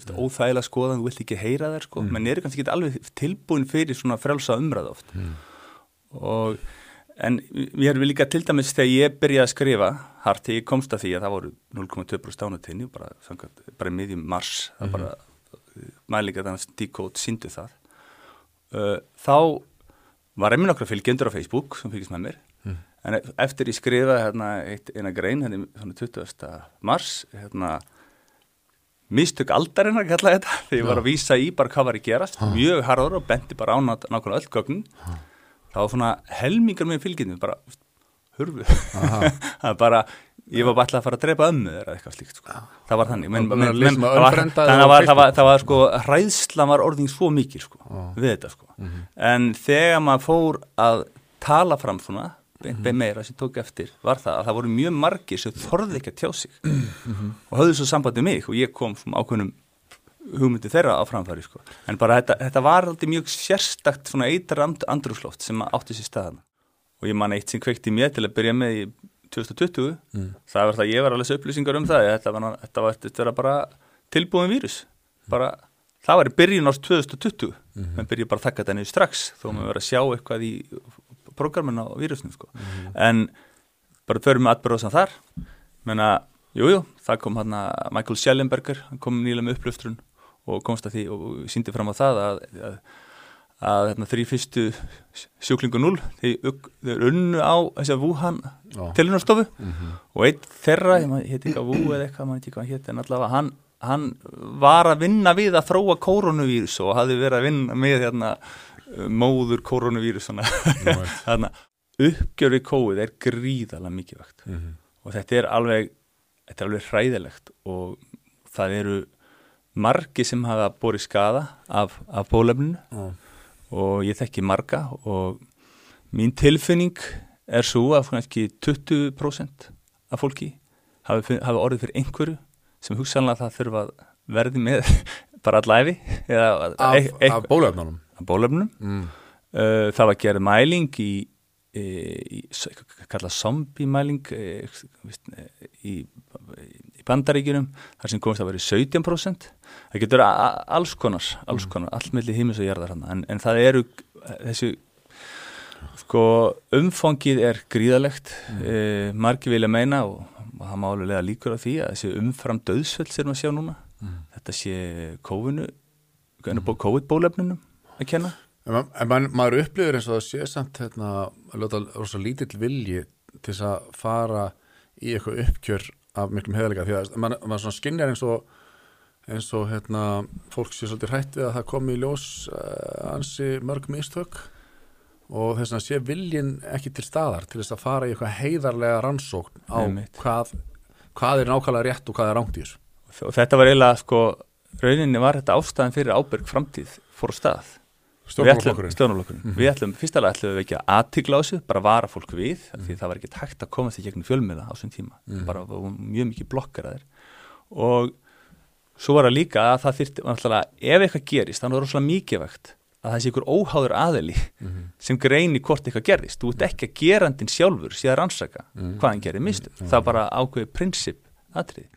veist, óþægilega skoðan, þú vilt ekki heyra þær sko, menn eru kannski ekki alveg tilbúin fyrir svona frelsa umræð oft. Og en mér er líka til dæmis þegar ég byrjaði að skrifa hart þegar ég komst að því að það voru 0,2% ánatinni bara, samkvæmt, bara miðjum mars það bara mælingar þannig að díkót síndu það. Uh, þá var einminn okkar fylgjendur á Facebook sem fylgjast með mér. En e- eftir ég skrifaði hérna eina grein hérna svona 20. mars hérna mistök aldarinnar kallaði þetta þegar ég var að vísa í bara hvað var að gerast mjög harður og bendi bara á nákvæmlega öll gögn. Þá var svona helmingar með fylgjendum bara það er bara ég var bara alltaf að fara að drepa ömmu þeirra eitthvað slíkt sko. það var þannig menn men, að lesa men, með það var, unfriendaði þannig á að var, það, var, það var sko hræðslan var orðin svo mikil sko, við þetta sko. En þegar maður fór að tala fram svona beint meira sem tók eftir var það að það voru mjög margir sem þorði ekki að tjá sig. Og höfðu svo sambandi mig og ég kom ákveðnum hugmyndi þeirra á framfæri sko. en bara þetta, þetta var aldrei mjög sérstakt svona eitar and, andrúsloft sem átti sér staðan og ég man eitt sem kveikti mér til að byrja með í 2020 það var það ég var alveg upplýsingar um það þetta var, þetta var, þetta var bara tilbúin vírus. Bara, það var í byrjun árs 2020 menn byrja bara að taka þetta niður strax þó maður verið að sjá eitthvað í prógramin á vírusnum sko. en bara förum við atbyrðað sem þar. Menna, jújú, jú, það kom hann Michael Schellenberger, hann kom nýlega með upplöfstrun og komst að því og síndi fram á það að, að, að hérna, þrý fyrstu sjúklingu 0 þeir unnu á þess að Wuhan tilunarstofu og einn þeirra, héti ekki að Wu eða eitthvað, maður ekki hvað héti, en allavega hann, hann var að vinna við að þróa koronavírus og hafði verið að vinna með hérna, móður koronavírus svona, þarna uppgjör við kóið er gríðalega mikið vakt og þetta er alveg þetta er alveg hræðilegt og það eru margi sem hafa borið skada af, af bólefninu Já. og ég þekki marga og mín tilfinning er svo að kannski 20% af fólki hafi, hafi orðið fyrir einhverju sem hugsanlega það þurfa að verði með bara allæfi af, e- e- af bólöfnunum af bólefnum. Mm. Uh, það var gerð mæling í, í, í kallað zombie mæling í, í, í bandaríkjunum þar sem komist að vera 17% það getur alls konar alls konar, allt melli hímis og jarðar hann en, en það eru þessu sko umfangið er gríðalegt mm. margi vilja meina og, og það má alveg líkur á því að þessi umfram döðsvöld sem við sjá núna þetta sé COVID-bólefnunum að kenna? En, ma- en man, maður upplifir eins og það sé samt hérna, að ljóta rosa lítill vilji til þess að fara í eitthvað uppkjör af miklum heðalega því að man, man svona skinnjar eins og eins og hérna fólk sé svolítið hrætt við að það komi í ljós uh, ansi mörg mistök og þess að sé viljin ekki til staðar til þess að fara í eitthvað heiðarlega rannsókn á hvað, hvað er nákvæmlega rétt og hvað er þessu. Og þetta var eiginlega sko rauninni var þetta ástæðan fyrir ábyrg framtíð fór stað Stjórnmálaflokkurinn. stjórnmálokkurinn við ætlum, fyrst alveg ætlum við ekki að aðtigla á þessu bara vara fólk við, mm. því það var ekki hægt að komast í gegnum fjölmiða á þessum tíma. Bara var mjög mikið blokkar að þeir. Og svo var það líka að það þyrfti, náttúrulega, ef eitthvað gerist þannig var rosalega mikið vegt að það sé ykkur óháður aðeli sem greini hvort eitthvað gerðist, þú ert ekki að gerandin sjálfur síðan rannsaka hvað hann gerir mistu, það er bara ákveðið prinsip atrið